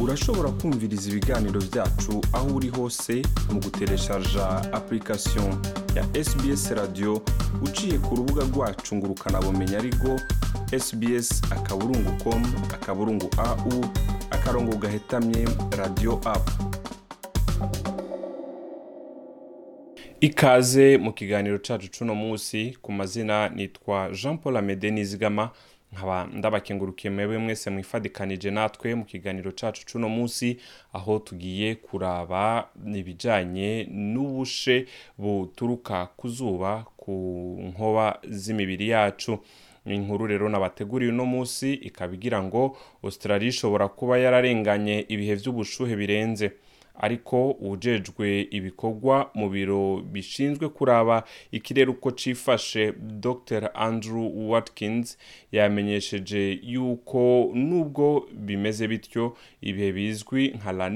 urashobora kumviriza ibiganiro byacu aho uri hose mu gutereshaja apurikasiyo ya SBS radiyo uciye ku rubuga rwacu ngo ukanabumenya ariko SBS akaburungu komu akaburungu au akarongo gahetamye radiyo apu ikaze mu kiganiro cyacu cuno munsi ku mazina nitwa jean paul amede nizigama nkaba ndabakengurukiye mwebwe mwese mwifadikanije natwe mu kiganiro cyacu cy'uno munsi aho tugiye kuraba ibijyanye n'ubushe buturuka ku zuba ku nkoba z'imibiri yacu inkuru rero nabateguriye uno munsi ikaba igira ngo Australia ishobora kuba yararenganye ibihe by'ubushuhe birenze ariko ujejwe ibikorwa mu biro bishinzwe kuraba ikirere uko cifashe Dr Andrew Watkins yamenyesheje yuko nubwo bimeze bityo ibihe bizwi nka La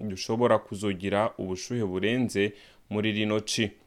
dushobora kuzogira ubushuhe burenze muri rino ci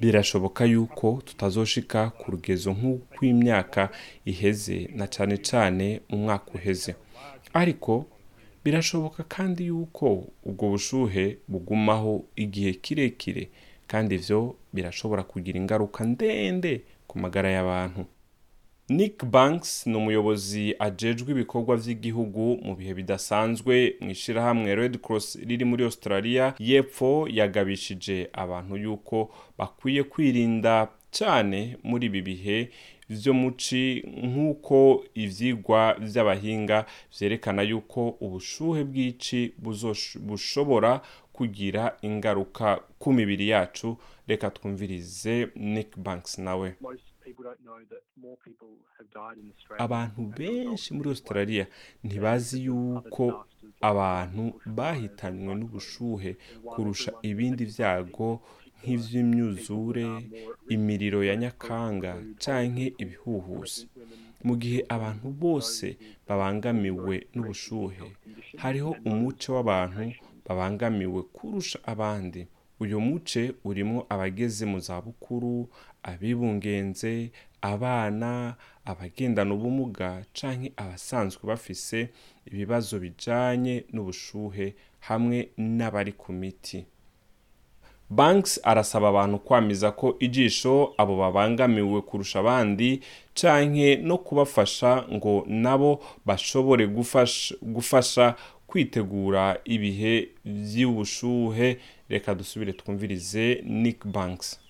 birashoboka yuko tutazoshika ku rugezo nk'uko imyaka iheze na cyane cyane umwaka uheze ariko birashoboka kandi yuko ubwo bushuhe bugumaho igihe kirekire kandi ibyo birashobora kugira ingaruka ndende ku magara y'abantu nick banks ni umuyobozi ajejwe ibikorwa by'igihugu mu bihe bidasanzwe mu ishyirahamwe red cross riri muri australia y'epfo yagabishije abantu yuko bakwiye kwirinda cyane muri ibi bihe byo muci nk'uko ibyigwa by'abahinga byerekana yuko ubushuhe bw'ici bushobora kugira ingaruka ku mibiri yacu reka twumvirize Nick Banks nawe abantu benshi muri australia ntibazi yuko abantu bahitanywe n'ubushuhe kurusha ibindi byago nk'iby'imyuzure imiriro ya nyakanga cyangwa ibihuhusi mu gihe abantu bose babangamiwe n'ubushuhe hariho umuce w'abantu babangamiwe kurusha abandi uyu muce urimo abageze mu zabukuru abibungenze abana abagendana ubumuga cyangwa abasanzwe bafise ibibazo bijyanye n'ubushuhe hamwe n'abari ku miti banks arasaba abantu kwamiza ko igisho abo babangamiwe kurusha abandi canke no kubafasha ngo nabo bashobore gufasha, gufasha kwitegura ibihe by'ubushuhe reka dusubire twumvirize nick banks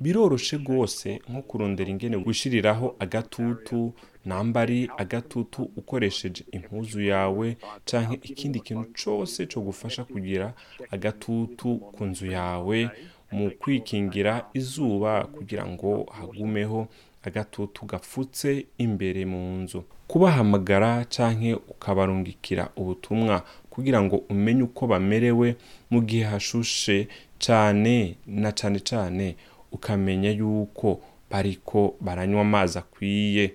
biroroshe rwose nko kurondera ingene gushyiriraho agatutu namba ari agatutu ukoresheje impuzu yawe cyangwa ikindi kintu cyose cyo gufasha kugira agatutu ku nzu yawe mu kwikingira izuba kugira ngo hagumeho agatutu gapfutse imbere mu nzu kubahamagara cyangwa ukabarungikira ubutumwa kugira ngo umenye uko bamerewe mu gihe hashushe cyane na cyane cyane ukamenya yuko bariko baranywa amazi akwiye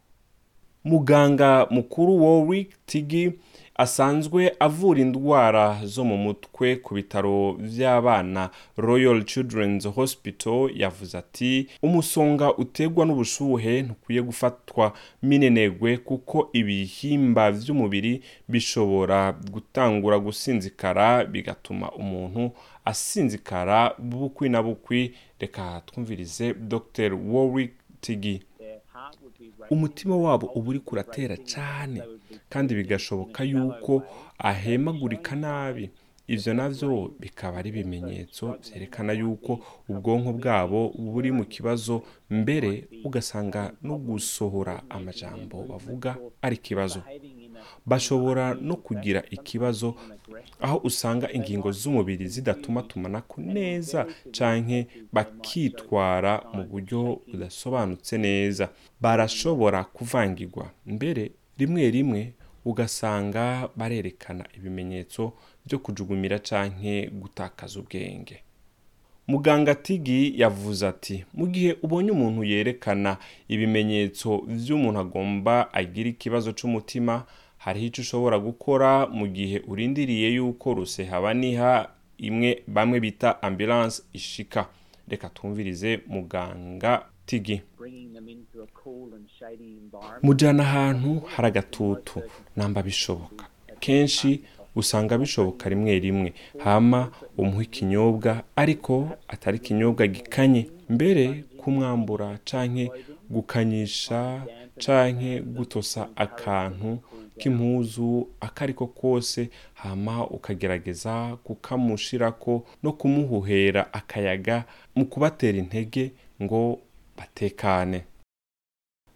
muganga mukuru Warwick Tigi asanzwe avura indwara zo mu mutwe ku bitaro by'abana Royal Children's Hospital yavuze ati umusonga uterwa n'ubushuhe ntukwiye gufatwa minenegwe kuko ibihimba by'umubiri bishobora gutangura gusinzikara bigatuma umuntu asinzikara bukwi na bukwi reka twumvirize Dr Warwick Tigi umutima wabo uba uri kuratera cyane kandi bigashoboka yuko ahemagurika nabi ibyo nabyo bikaba ari ibimenyetso byerekana yuko ubwonko bwabo buri mu kibazo mbere ugasanga no gusohora amajambo bavuga ari ikibazo bashobora no kugira ikibazo aho usanga ingingo z'umubiri zidatuma tumana tumanako neza canke bakitwara mu buryo budasobanutse neza barashobora kuvangirwa mbere rimwe rimwe ugasanga barerekana ibimenyetso byo kujugumira canke gutakaza ubwenge muganga tigi yavuze ati mu gihe ubonye umuntu yerekana ibimenyetso by'umuntu agomba agira ikibazo cy'umutima hariho icyo ushobora gukora mu gihe urindiriye yuko rusehaba niha imwe bamwe bita ambulance ishika reka twumvirize muganga tigi mujyana ahantu hari agatutu namba bishoboka kenshi usanga bishoboka rimwe rimwe hama umuha ikinyobwa ariko atari ikinyobwa gikanye mbere kumwambura canke gukanyisha canke gutosa akantu k'impuzu akariko kose hama ukagerageza kukamushirako no kumuhuhera akayaga mu kubatera intege ngo batekane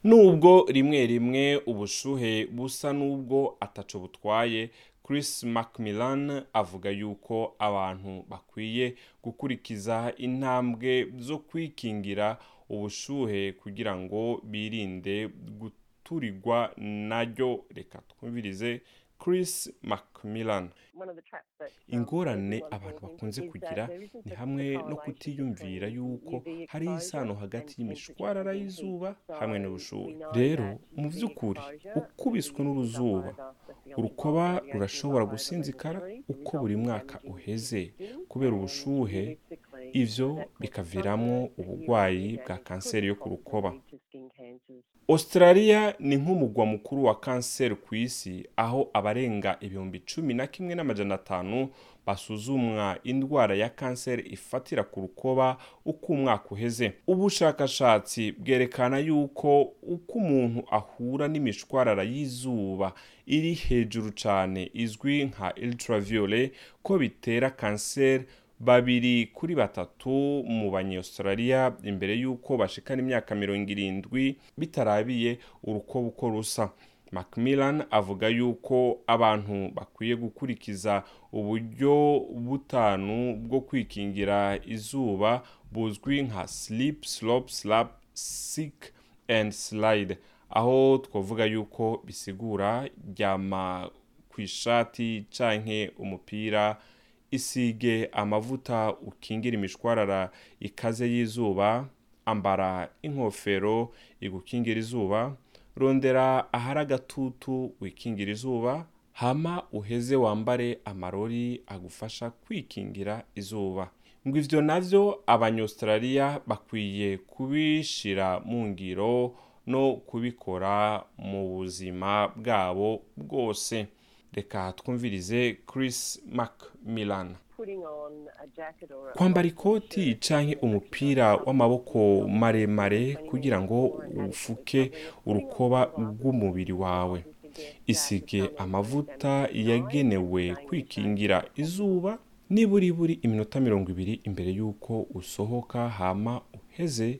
nubwo rimwe rimwe ubushuhe busa nubwo ataco butwaye Chris Macmillan avuga yuko abantu bakwiye gukurikiza intambwe zo kwikingira ubushuhe kugira ngo birinde turigwa naryo reka twumvirize Chris Macmillan um, ingorane abantu bakunze uh, kugira ni hamwe no kutiyumvira yuko hari isano hagati y'imishwarara y'izuba hamwe n'ubushuhe rero mu by'ukuri ukubiswe n'uruzuba urukoba rurashobora gusinzikara uko buri mwaka uheze kubera ubushuhe ibyo bikaviramo uburwayi bwa kanseri yo ku rukoba Australia ni nk'umugwa mukuru wa kanseri ku isi aho abarenga ibihumbi cumi na kimwe n'amajana atanu basuzumwa indwara ya kanseri ifatira ku rukoba uko umwaka uheze. Ubushakashatsi bwerekana yuko uko umuntu ahura n'imishwarara y'izuba iri hejuru cyane izwi nka ultraviolet ko bitera kanseri babiri kuri batatu mu banyasitarariya imbere y'uko bashikana imyaka mirongo irindwi bitarabiye urukobo uko rusa macmillan avuga yuko abantu bakwiye gukurikiza uburyo butanu bwo kwikingira izuba buzwi nka sleep slope slap sick and slide aho twavuga yuko bisigura ryama ku ishati canke umupira isige amavuta ukingira imishwarara ikaze y'izuba ambara inkofero igukingira izuba rondera ahari agatutu wikingira izuba hama uheze wambare amarori agufasha kwikingira izuba ngo ibyo navyo abanyaustraliya bakwiye kubishira mu ngiro no kubikora mu buzima bwabo bwose reka twumvirize Chris Macmillan kwambara ikoti canke umupira w'amaboko maremare kugira ngo ufuke urukoba rw'umubiri wawe isige amavuta yagenewe kwikingira izuba niburi buri iminota mirongo ibiri imbere y'uko usohoka hama uheze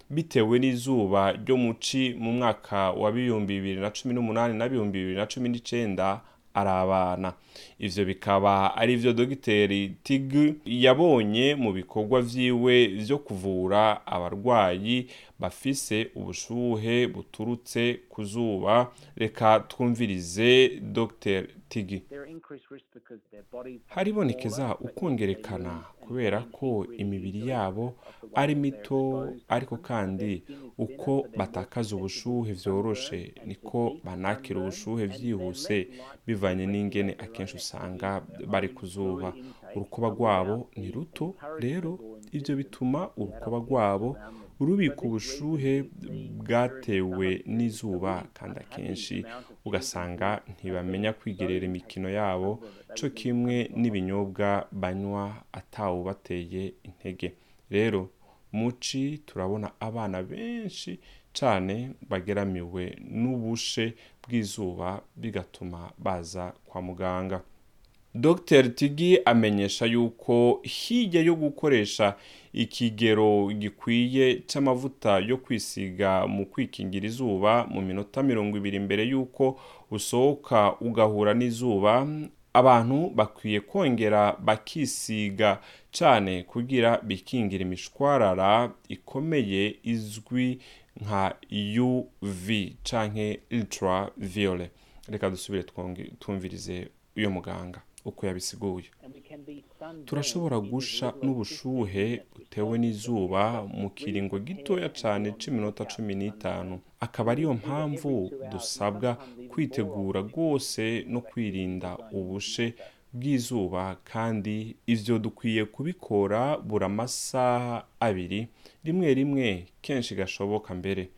bitewe n'izuba ryo muci mu mwaka wa bibiri na cumi n'umunani na bibiri na cumi n'icenda abana ivyo bikaba ari byo dogiteri tig yabonye mu bikorwa vyiwe vyo kuvura abarwayi bafise ubushuhe buturutse ku zuba reka twumvirize Dr Tigi haribonekeza ukongerekana kubera ko imibiri yabo ari mito ariko kandi uko batakaza ubushuhe vyoroshe niko banakira ubushuhe byihuse bivanye n'ingene akenshi usanga bari ku zuba urukoba rwabo ni ruto rero ibyo bituma urukoba rwabo urubika ubushuhe bwatewe n'izuba kandi akenshi ugasanga ntibamenya kwigerera imikino yabo cyo kimwe n'ibinyobwa banywa atawubateye intege rero muci turabona abana benshi cyane bageramiwe n'ubushe bw'izuba bigatuma baza kwa muganga Dr Tigi amenyesha yuko hirya yo gukoresha ikigero gikwiye cy'amavuta yo kwisiga mu kwikingira izuba mu minota mirongo ibiri mbere y'uko usohoka ugahura n'izuba abantu bakwiye kongera bakisiga cyane kugira bikingira imishwarara ikomeye izwi nka UV canke ultraviolet reka dusubire twumvirize uyu muganga uko yabisiguye turashobora gusha n'ubushuhe butewe n'izuba mu kiringo gitoya cyane cy'iminota cumi n'itanu akaba ariyo mpamvu dusabwa kwitegura rwose no kwirinda ubushe bw'izuba kandi ibyo dukwiye kubikora buri amasaha abiri rimwe rimwe kenshi gashoboka mbere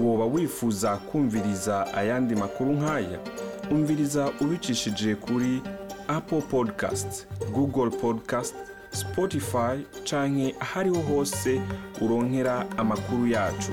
woba wifuza kumviriza ayandi makuru nk'aya umviriza ubicishije kuri apple podcast google podcast spotify canke ahariho hose uronkera amakuru yacu